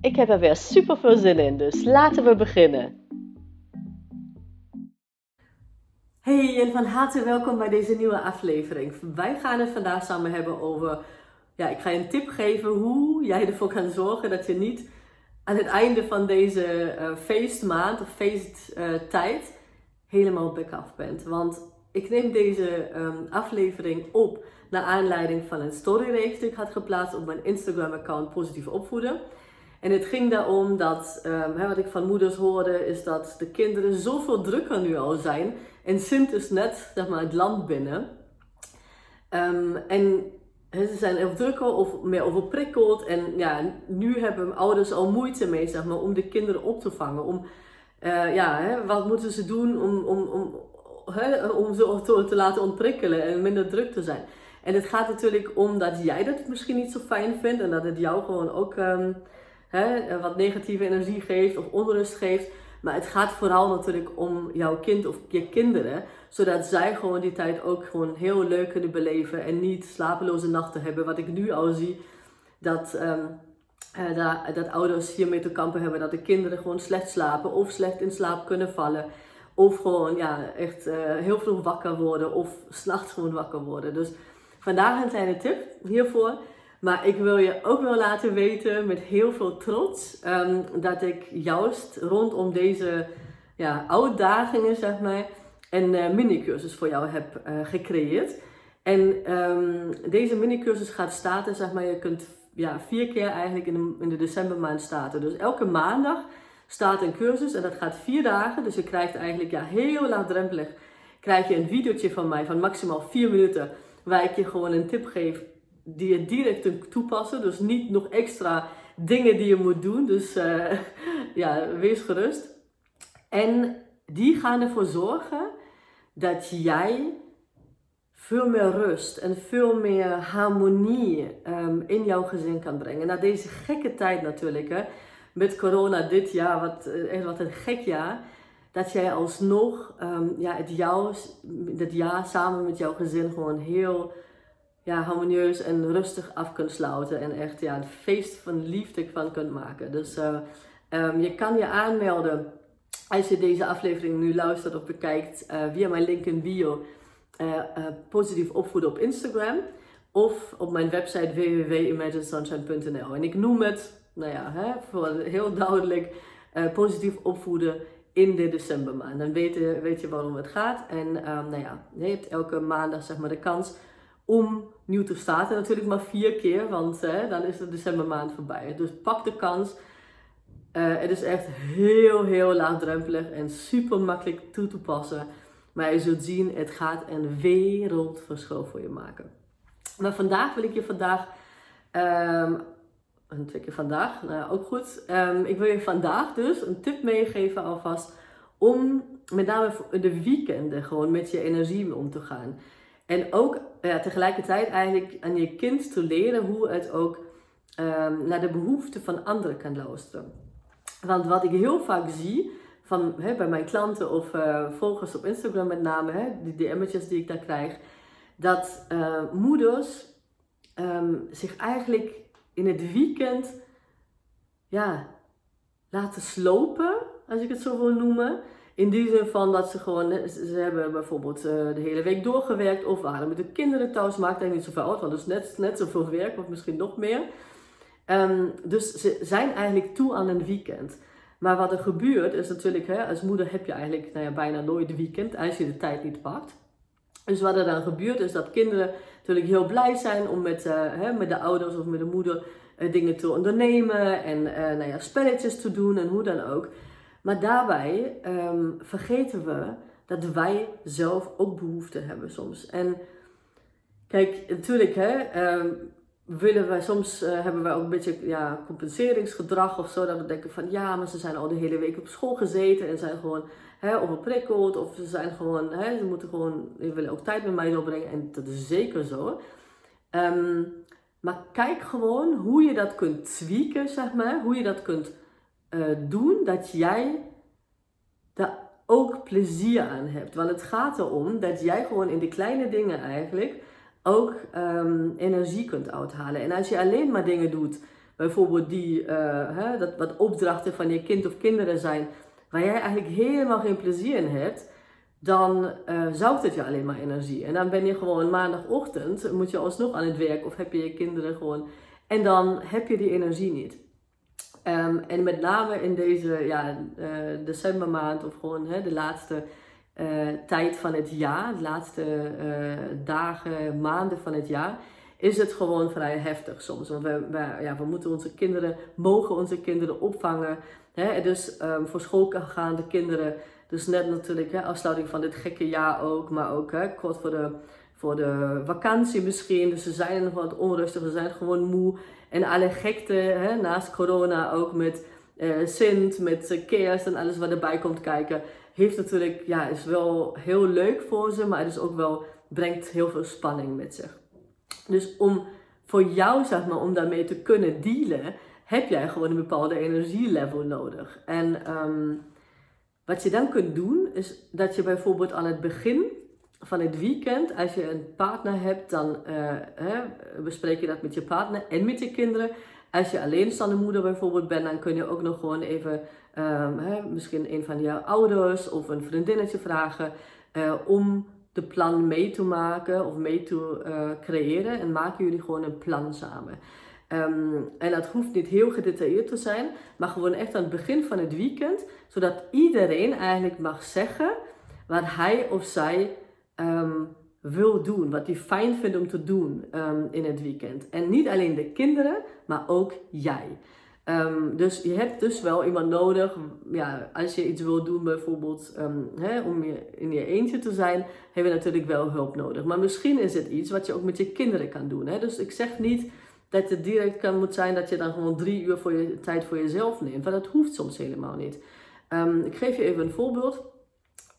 Ik heb er weer super veel zin in, dus laten we beginnen. Hey en van harte welkom bij deze nieuwe aflevering. Wij gaan het vandaag samen hebben over, ja, ik ga je een tip geven hoe jij ervoor kan zorgen dat je niet aan het einde van deze uh, feestmaand of feesttijd helemaal back af bent. Want ik neem deze ehm, aflevering op naar aanleiding van een storyreeks die ik had geplaatst op mijn Instagram-account Positief Opvoeden. En het ging daarom dat, um, wat ik van moeders hoorde, is dat de kinderen zoveel drukker nu al zijn. En Sint is net, zeg maar, het land binnen. Um, en ze zijn heel drukker of meer overprikkeld. En ja, nu hebben ouders al moeite mee, zeg maar, om de kinderen op te vangen. Om, uh, ja, hè, wat moeten ze doen om, om, om, om ze te, te laten ontprikkelen en minder druk te zijn. En het gaat natuurlijk om dat jij dat misschien niet zo fijn vindt en dat het jou gewoon ook um, wat negatieve energie geeft of onrust geeft. Maar het gaat vooral natuurlijk om jouw kind of je kinderen, zodat zij gewoon die tijd ook gewoon heel leuk kunnen beleven en niet slapeloze nachten hebben. Wat ik nu al zie, dat, um, dat, dat ouders hiermee te kampen hebben, dat de kinderen gewoon slecht slapen of slecht in slaap kunnen vallen. Of gewoon ja, echt uh, heel vroeg wakker worden of s'nachts gewoon wakker worden. Dus vandaag een kleine tip hiervoor. Maar ik wil je ook wel laten weten met heel veel trots um, dat ik juist rondom deze ja, uitdagingen, zeg maar, een uh, mini-cursus voor jou heb uh, gecreëerd. En um, deze mini-cursus gaat starten, zeg maar, je kunt ja, vier keer eigenlijk in de, in de decembermaand starten. Dus elke maandag staat een cursus en dat gaat vier dagen. Dus je krijgt eigenlijk ja, heel laagdrempelig krijg je een videootje van mij van maximaal vier minuten. Waar ik je gewoon een tip geef die je direct kunt toepassen. Dus niet nog extra dingen die je moet doen. Dus uh, ja, wees gerust. En die gaan ervoor zorgen dat jij veel meer rust en veel meer harmonie um, in jouw gezin kan brengen. Na deze gekke tijd natuurlijk. Hè met corona dit jaar, wat, eh, echt wat een gek jaar, dat jij alsnog um, ja, het, jou, het jaar samen met jouw gezin gewoon heel ja, harmonieus en rustig af kunt sluiten. En echt ja, een feest van liefde van kunt maken. Dus uh, um, je kan je aanmelden als je deze aflevering nu luistert of bekijkt uh, via mijn link in bio. Uh, positief opvoeden op Instagram. Of op mijn website www.imaginesunshine.nl. En ik noem het nou ja, hè, voor heel duidelijk positief opvoeden in de decembermaand. Dan weet je, weet je waarom het gaat. En um, nou ja, je hebt elke maandag zeg maar de kans om nieuw te starten. Natuurlijk maar vier keer, want dan is de decembermaand voorbij. Dus pak de kans. Uh, het is echt heel, heel laagdrempelig en super makkelijk toe te passen. Maar je zult zien, het gaat een wereldverschil voor je maken. Maar vandaag wil ik je vandaag um, een twee vandaag, nou ook goed. Um, ik wil je vandaag dus een tip meegeven alvast om met name de weekenden gewoon met je energie om te gaan. En ook ja, tegelijkertijd eigenlijk aan je kind te leren hoe het ook um, naar de behoeften van anderen kan luisteren. Want wat ik heel vaak zie van, hè, bij mijn klanten of uh, volgers op Instagram met name, hè, die DM'tjes die ik daar krijg, dat uh, moeders um, zich eigenlijk in het weekend ja, laten slopen, als ik het zo wil noemen. In die zin van dat ze gewoon, ze hebben bijvoorbeeld uh, de hele week doorgewerkt of waren met de kinderen thuis, maakt eigenlijk niet zoveel uit, want dus net, net zoveel werk of misschien nog meer. Um, dus ze zijn eigenlijk toe aan een weekend. Maar wat er gebeurt is natuurlijk, hè, als moeder heb je eigenlijk nou ja, bijna nooit weekend als je de tijd niet pakt. Dus wat er dan gebeurt is dat kinderen natuurlijk heel blij zijn om met, uh, hè, met de ouders of met de moeder uh, dingen te ondernemen en uh, nou ja, spelletjes te doen en hoe dan ook. Maar daarbij um, vergeten we dat wij zelf ook behoefte hebben soms. En kijk, natuurlijk, hè, um, willen wij, soms uh, hebben wij ook een beetje ja, compenseringsgedrag of zo. Dat we denken van ja, maar ze zijn al de hele week op school gezeten en zijn gewoon hè, overprikkeld. Of ze zijn gewoon, hè, ze moeten gewoon, ze willen ook tijd met mij doorbrengen. En dat is zeker zo. Um, maar kijk gewoon hoe je dat kunt tweaken, zeg maar. Hoe je dat kunt uh, doen dat jij daar ook plezier aan hebt. Want het gaat erom dat jij gewoon in de kleine dingen eigenlijk ook um, energie kunt uithalen. En als je alleen maar dingen doet, bijvoorbeeld die, uh, hè, dat wat opdrachten van je kind of kinderen zijn, waar jij eigenlijk helemaal geen plezier in hebt, dan uh, zougt het je alleen maar energie. En dan ben je gewoon maandagochtend, moet je alsnog aan het werk of heb je je kinderen gewoon. En dan heb je die energie niet. Um, en met name in deze ja, uh, decembermaand of gewoon hè, de laatste uh, tijd van het jaar, de laatste dagen, maanden van het jaar, is het gewoon vrij heftig soms. Want we, ja, we moeten onze kinderen, mogen onze kinderen opvangen. Hè? Dus um, voor school gaan de kinderen dus net natuurlijk, hè, afsluiting van dit gekke jaar ook, maar ook hè, kort voor de, voor de vakantie misschien. Dus ze zijn wat onrustig, ze zijn gewoon moe. En alle gekte, hè, naast corona ook met uh, Sint, met uh, kerst en alles wat erbij komt kijken, heeft natuurlijk, ja, is wel heel leuk voor ze, maar het is ook wel, brengt heel veel spanning met zich. Dus om voor jou, zeg maar, om daarmee te kunnen dealen, heb jij gewoon een bepaalde energielevel nodig. En um, wat je dan kunt doen, is dat je bijvoorbeeld aan het begin van het weekend, als je een partner hebt, dan uh, hè, bespreek je dat met je partner en met je kinderen. Als je alleenstaande moeder bijvoorbeeld bent, dan kun je ook nog gewoon even um, hè, misschien een van je ouders of een vriendinnetje vragen uh, om de plan mee te maken of mee te uh, creëren. En maken jullie gewoon een plan samen. Um, en dat hoeft niet heel gedetailleerd te zijn, maar gewoon echt aan het begin van het weekend, zodat iedereen eigenlijk mag zeggen wat hij of zij um, wil doen, wat hij fijn vindt om te doen um, in het weekend. En niet alleen de kinderen, maar ook jij. dus je hebt dus wel iemand nodig, ja, als je iets wil doen bijvoorbeeld hè, om in je eentje te zijn, heb je natuurlijk wel hulp nodig. Maar misschien is het iets wat je ook met je kinderen kan doen. Hè? Dus ik zeg niet dat het direct kan moet zijn dat je dan gewoon drie uur voor je, tijd voor jezelf neemt. Want dat hoeft soms helemaal niet. Ik geef je even een voorbeeld.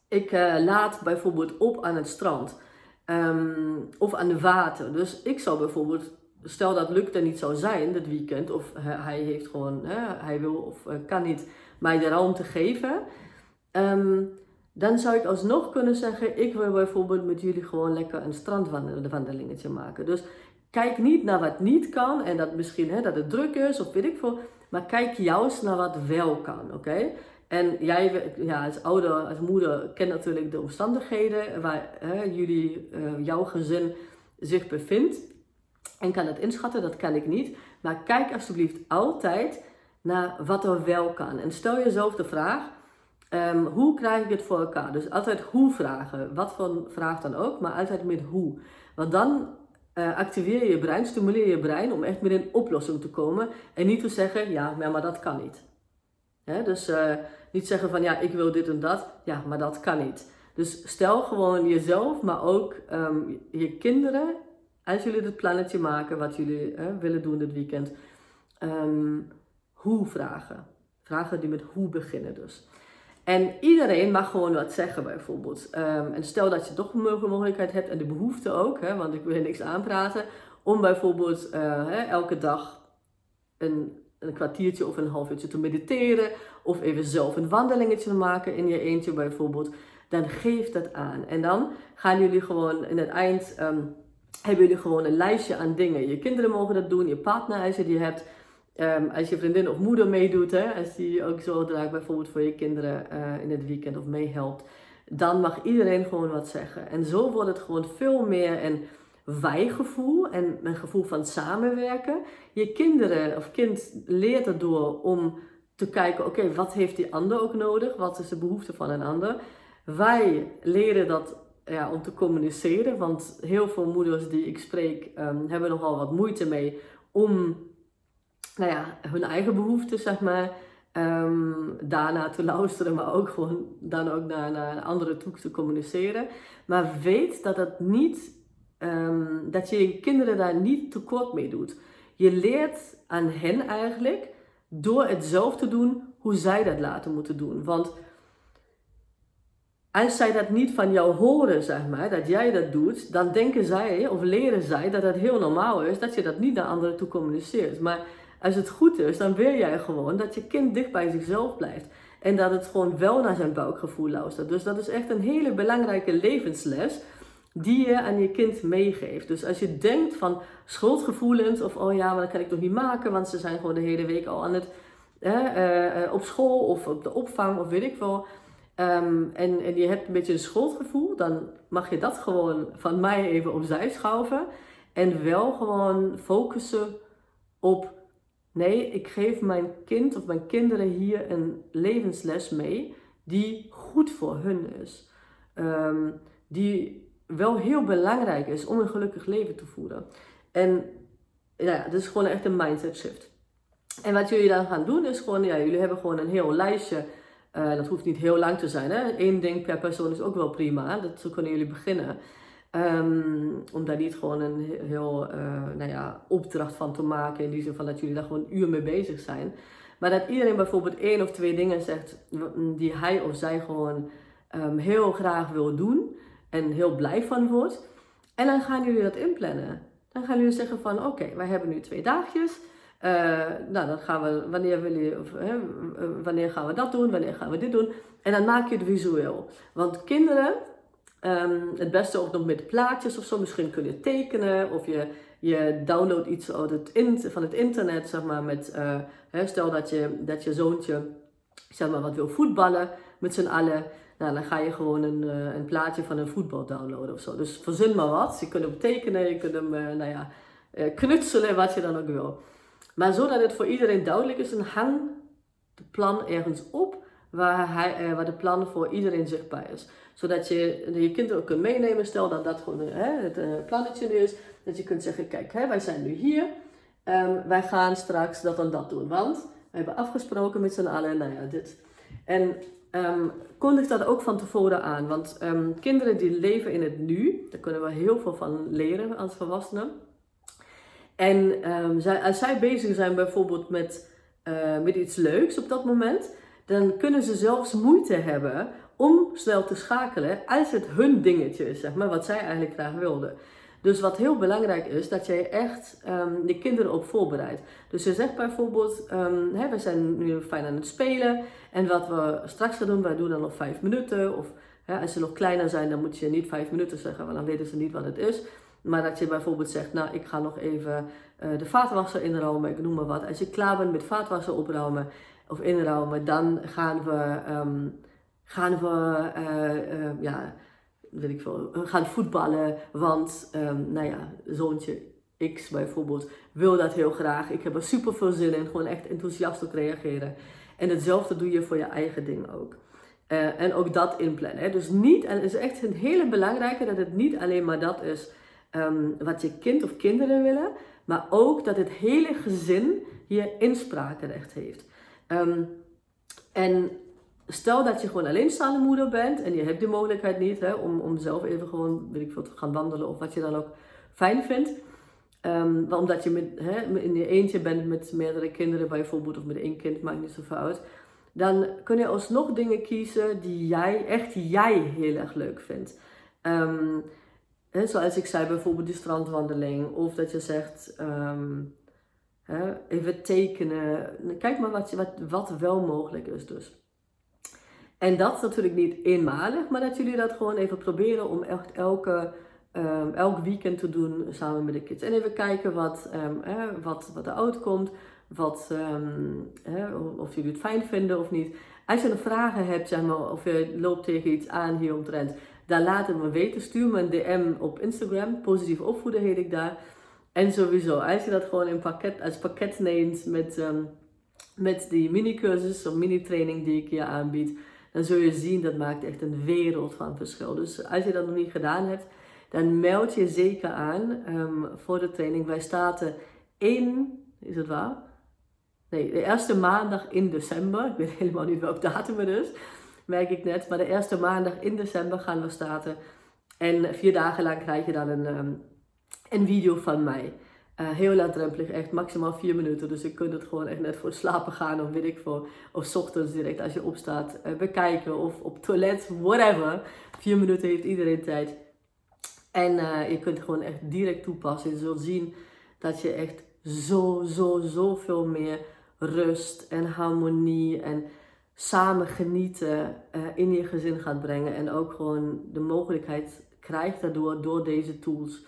Ik uh, laat bijvoorbeeld op aan het strand. Um, of aan de water. Dus ik zou bijvoorbeeld, stel dat lukt er niet zou zijn dit weekend. Of hij heeft gewoon, hij wil of uh, kan niet mij de ruimte geven. Um, dan zou ik alsnog kunnen zeggen, ik wil bijvoorbeeld met jullie gewoon lekker een strandwandelingetje maken. Dus Kijk niet naar wat niet kan en dat misschien hè, dat het druk is of weet ik veel. Maar kijk juist naar wat wel kan, oké? En jij, ja, als ouder, als moeder, kent natuurlijk de omstandigheden waar hè, jullie, uh, jouw gezin zich bevindt. En kan het inschatten, dat kan ik niet. Maar kijk alsjeblieft altijd naar wat er wel kan. En stel jezelf de vraag, um, hoe krijg ik het voor elkaar? Dus altijd hoe vragen, wat voor vraag dan ook, maar altijd met hoe. Want dan uh, activeer je brein, stimuleer je brein om echt met een oplossing te komen. En niet te zeggen, ja, maar dat kan niet. dus uh, niet zeggen van, ja, ik wil dit en dat. Ja, maar dat kan niet. Dus stel gewoon jezelf, maar ook um, je kinderen, als jullie het plannetje maken wat jullie willen doen dit weekend, um, hoe vragen. Vragen die met hoe beginnen dus. En iedereen mag gewoon wat zeggen bijvoorbeeld. Um, en stel dat je toch een mogelijkheid hebt en de behoefte ook, hè, want ik wil niks aanpraten, om bijvoorbeeld uh, hè, elke dag een, een kwartiertje of een half uurtje te mediteren of even zelf een wandelingetje maken in je eentje bijvoorbeeld, dan geef dat aan. En dan gaan jullie gewoon in het eind, um, hebben jullie gewoon een lijstje aan dingen. Je kinderen mogen dat doen, je partner als je die hebt. Um, als je vriendin of moeder meedoet, hè, als die ook zo draagt bijvoorbeeld voor je kinderen uh, in het weekend of meehelpt, dan mag iedereen gewoon wat zeggen. En zo wordt het gewoon veel meer een wijgevoel en een gevoel van samenwerken. Je kinderen of kind leert erdoor om te kijken, oké, wat heeft die ander ook nodig? Wat is de behoefte van een ander? Wij leren dat ja, om te communiceren, want heel veel moeders die ik spreek um, hebben nogal wat moeite mee om nou ja, hun eigen behoeften, zeg maar, um, daarna te luisteren, maar ook gewoon dan ook naar, naar anderen toe te communiceren. Maar weet dat het niet ehm, dat je je kinderen daar niet tekort mee doet. Je leert aan hen eigenlijk door het zelf te doen hoe zij dat laten moeten doen. Want als zij dat niet van jou horen, zeg maar, dat jij dat doet, dan denken zij of leren zij dat het heel normaal is dat je dat niet naar anderen toe communiceert. Maar als het goed is, dan wil jij gewoon dat je kind dicht bij zichzelf blijft. En dat het gewoon wel naar zijn buikgevoel luistert. Dus dat is echt een hele belangrijke levensles die je aan je kind meegeeft. Dus als je denkt van schuldgevoelens of oh ja, maar dat kan ik toch niet maken, want ze zijn gewoon de hele week al aan het uh, op school of op de opvang of weet ik wel. Ehm, en, en je hebt een beetje een schuldgevoel, dan mag je dat gewoon van mij even opzij schuiven. En wel gewoon focussen op, nee, ik geef mijn kind of mijn kinderen hier een levensles mee die goed voor hun is. Ehm, die wel heel belangrijk is om een gelukkig leven te voeren. En ja, dat is gewoon echt een mindset shift. En wat jullie dan gaan doen is gewoon, ja, jullie hebben gewoon een heel lijstje. Uh, dat hoeft niet heel lang te zijn. Hè? Eén ding per persoon is ook wel prima. Dat, zo kunnen jullie beginnen. Um, om daar niet gewoon een heel uh, nou ja, opdracht van te maken. In die zin van dat jullie daar gewoon een uur mee bezig zijn. Maar dat iedereen bijvoorbeeld één of twee dingen zegt die hij of zij gewoon um, heel graag wil doen en heel blij van wordt. En dan gaan jullie dat inplannen. Dan gaan jullie zeggen van oké, wij hebben nu twee dagjes. Uh, nou, dan gaan we, wanneer, wil je, of, wanneer gaan we dat doen, wanneer gaan we dit doen. En dan maak je het visueel. Want kinderen, um, het beste ook nog met plaatjes of zo, misschien kun je tekenen of je, je downloadt iets van het internet, zeg maar, met, uh, hè, stel dat je, dat je zoontje, zeg maar, wat wil voetballen met z'n allen. Nou, dan ga je gewoon een, uh, een plaatje van een voetbal downloaden of zo. Dus verzin maar wat. Je kunt hem tekenen, je kunt hem, uh, nou ja, uh, knutselen, wat je dan ook wil. Maar zodat het voor iedereen duidelijk is, dan hang de plan ergens op waar, hij, waar de plan voor iedereen zichtbaar is. Zodat je je kind ook kunt meenemen. Stel dat dat gewoon het plannetje is. Dat je kunt zeggen, kijk, hè, wij zijn nu hier. Um, wij gaan straks dat en dat doen. Want we hebben afgesproken met z'n allen, nou ja, dit. En um, kondig dat ook van tevoren aan. Want um, kinderen die leven in het nu, daar kunnen we heel veel van leren als volwassenen. En um, zij, als zij bezig zijn bijvoorbeeld met, uh, met iets leuks op dat moment, dan kunnen ze zelfs moeite hebben om snel te schakelen als het hun dingetje is, zeg maar, wat zij eigenlijk graag wilden. Dus wat heel belangrijk is, dat jij echt um, de kinderen op voorbereidt. Dus je zegt bijvoorbeeld, um, hè, we zijn nu fijn aan het spelen. En wat we straks gaan doen, wij doen dan nog vijf minuten. Of hè, als ze nog kleiner zijn, dan moet je niet vijf minuten zeggen, want dan weten ze niet wat het is. Maar dat je bijvoorbeeld zegt, nou ik ga nog even uh, de vaatwasser inruimen, ik noem maar wat. Als je klaar bent met vaatwasser opruimen of inruimen, dan gaan we, um, gaan we uh, uh, ja weet ik veel, gaan voetballen. Want, um, nou ja, zoontje X bijvoorbeeld wil dat heel graag. Ik heb er super veel zin in. Gewoon echt enthousiast op reageren. En hetzelfde doe je voor je eigen ding ook. Uh, en ook dat inplannen. Hè. Dus niet, en het is echt een hele belangrijke dat het niet alleen maar dat is um, wat je kind of kinderen willen, maar ook dat het hele gezin hier inspraakrecht heeft. Um, en stel dat je gewoon alleenstaande moeder bent en je hebt die mogelijkheid niet hè, om, om zelf even gewoon, weet ik veel, te gaan wandelen of wat je dan ook fijn vindt. Um, omdat je met, hè, in je eentje bent met meerdere kinderen bijvoorbeeld, of met één kind, maakt niet zoveel uit. Dan kun je alsnog dingen kiezen die jij, echt jij heel erg leuk vindt. Um, hè, zoals ik zei, bijvoorbeeld die strandwandeling. Of dat je zegt, um, hè, even tekenen. Kijk maar wat, wat, wat wel mogelijk is dus. En dat is natuurlijk niet eenmalig, maar dat jullie dat gewoon even proberen om echt elke, um, elk weekend te doen samen met de kids. En even kijken wat, um, eh, wat, wat eruit komt, wat, um, eh, of jullie het fijn vinden of niet. Als je nog vragen hebt, zeg maar, of je loopt tegen iets aan hier omtrent, dan laat het me weten. Stuur me een DM op Instagram, positief opvoeden heet ik daar. En sowieso, als je dat gewoon in pakket, als pakket neemt met, met die mini-cursus of mini-training die ik je aanbied dan zul je zien dat maakt echt een wereld van verschil. Dus als je dat nog niet gedaan hebt, dan meld je zeker aan um, voor de training. Wij starten in, is het waar? Nee, de eerste maandag in december. Ik weet helemaal niet welke datum het is, merk ik net. Maar de eerste maandag in december gaan we starten. En vier dagen lang krijg je dan een, ehm, een video van mij. Uh, heel laagdrempelig, echt maximaal vier minuten. Dus je kunt het gewoon echt net voor slapen gaan of weet ik veel. Of ochtends direct als je opstaat uh, bekijken of op toilet, whatever. Vier minuten heeft iedereen tijd. En uh, je kunt het gewoon echt direct toepassen. Je zult zien dat je echt zo, zo, zoveel meer rust en harmonie en samen genieten in je gezin gaat brengen. En ook gewoon de mogelijkheid krijgt daardoor, door deze tools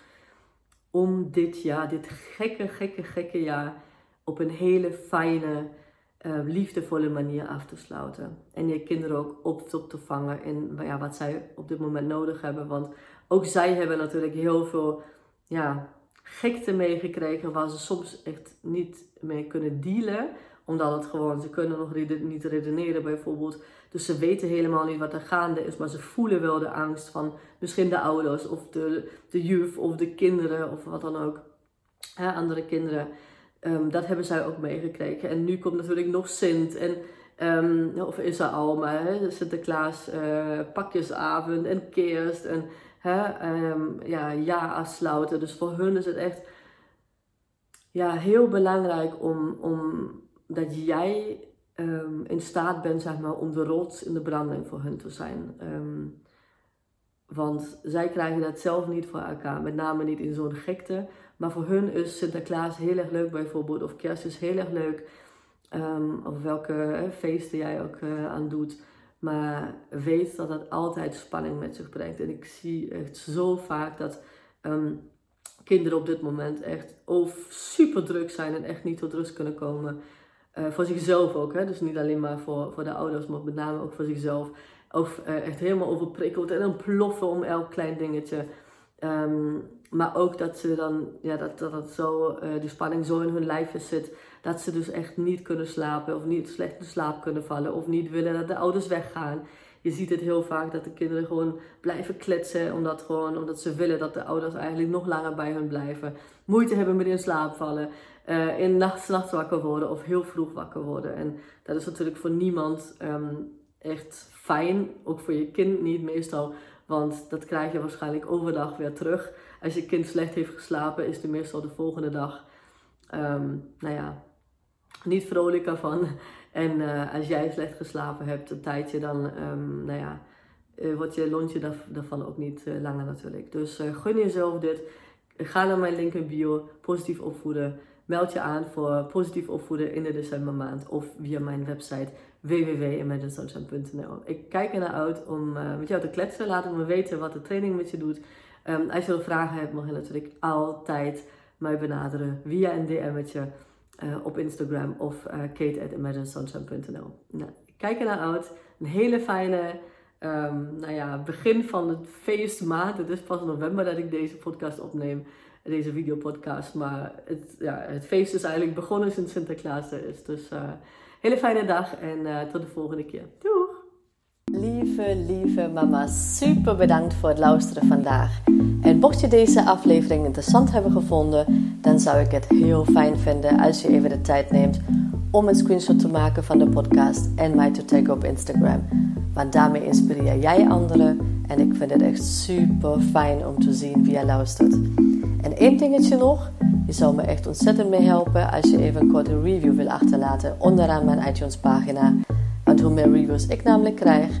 om dit jaar, dit gekke, gekke, gekke jaar, op een hele fijne, uh, liefdevolle manier af te sluiten. En je kinderen ook op, te vangen in ja, wat zij op dit moment nodig hebben. Want ook zij hebben natuurlijk heel veel ja, gekte meegekregen waar ze soms echt niet mee kunnen dealen omdat het gewoon, ze kunnen nog niet redeneren bijvoorbeeld. Dus ze weten helemaal niet wat er gaande is. Maar ze voelen wel de angst van misschien de ouders of de, de juf of de kinderen of wat dan ook. andere kinderen. Um, dat hebben zij ook meegekregen. En nu komt natuurlijk nog Sint en um, of is er al, hè, Sinterklaas, uh, pakjesavond en kerst en hè, um, ja, ja afsluiten. Dus voor hun is het echt ja, heel belangrijk om, om dat jij um, in staat bent zeg maar, om de rots in de branding voor hen te zijn. Um, want zij krijgen dat zelf niet voor elkaar, met name niet in zo'n gekte. Maar voor hun is Sinterklaas heel erg leuk bijvoorbeeld, of kerst is heel erg leuk. Um, of welke feesten jij ook uh, aan doet. Maar weet dat dat altijd spanning met zich brengt. En ik zie echt zo vaak dat kinderen op dit moment echt of super druk zijn en echt niet tot rust kunnen komen. Uh, voor zichzelf ook. Hè? Dus niet alleen maar voor, voor de ouders, maar met name ook voor zichzelf. Of uh, echt helemaal overprikkeld en dan ploffen om elk klein dingetje. Um, maar ook dat ze dan, ja, dat, dat, dat zo, uh, die spanning zo in hun lijf zit. Dat ze dus echt niet kunnen slapen of niet slecht in slaap kunnen vallen. Of niet willen dat de ouders weggaan. Je ziet het heel vaak dat de kinderen gewoon blijven kletsen. Omdat, gewoon, omdat ze willen dat de ouders eigenlijk nog langer bij hun blijven. Moeite hebben met in slaap vallen uh, in nachts, nachts wakker worden of heel vroeg wakker worden. En dat is natuurlijk voor niemand um, echt fijn, ook voor je kind niet meestal, want dat krijg je waarschijnlijk overdag weer terug. Als je kind slecht heeft geslapen, is het meestal de volgende dag, um, nou ja, niet vrolijker van. En uh, als jij slecht geslapen hebt een tijdje, dan, um, nou ja, uh, wordt je lontje daarvan ook niet uh, langer natuurlijk. Dus gun jezelf dit. Ga naar mijn link in bio, positief opvoeden. Meld je aan voor positief opvoeden in de decembermaand of via mijn website www.imaginesunshine.nl. Ik kijk ernaar uit om met jou te kletsen. Laat me weten wat de training met je doet. Um, als je vragen hebt, mag je natuurlijk altijd mij benaderen via een DM'tje uh, op Instagram of uh, kate.imaginesunshine.nl. Nou, kijk ernaar uit. Een hele fijne um, nou ja, begin van het feestmaand. Het is pas november dat ik deze podcast opneem deze videopodcast. Maar het, ja, het feest is eigenlijk begonnen sinds Sinterklaas er is. Dus uh, hele fijne dag en tot de volgende keer. Doeg! Lieve, lieve mama, super bedankt voor het luisteren vandaag. Mocht je deze aflevering interessant hebben gevonden, dan zou ik het heel fijn vinden als je even de tijd neemt om een screenshot te maken van de podcast en mij te taggen op Instagram. Want daarmee inspireer jij anderen en ik vind het echt super fijn om te zien wie je luistert. En één dingetje nog. Je zou me echt ontzettend mee helpen als je even een korte review wil achterlaten onderaan mijn iTunes pagina. Want hoe meer reviews ik namelijk krijg,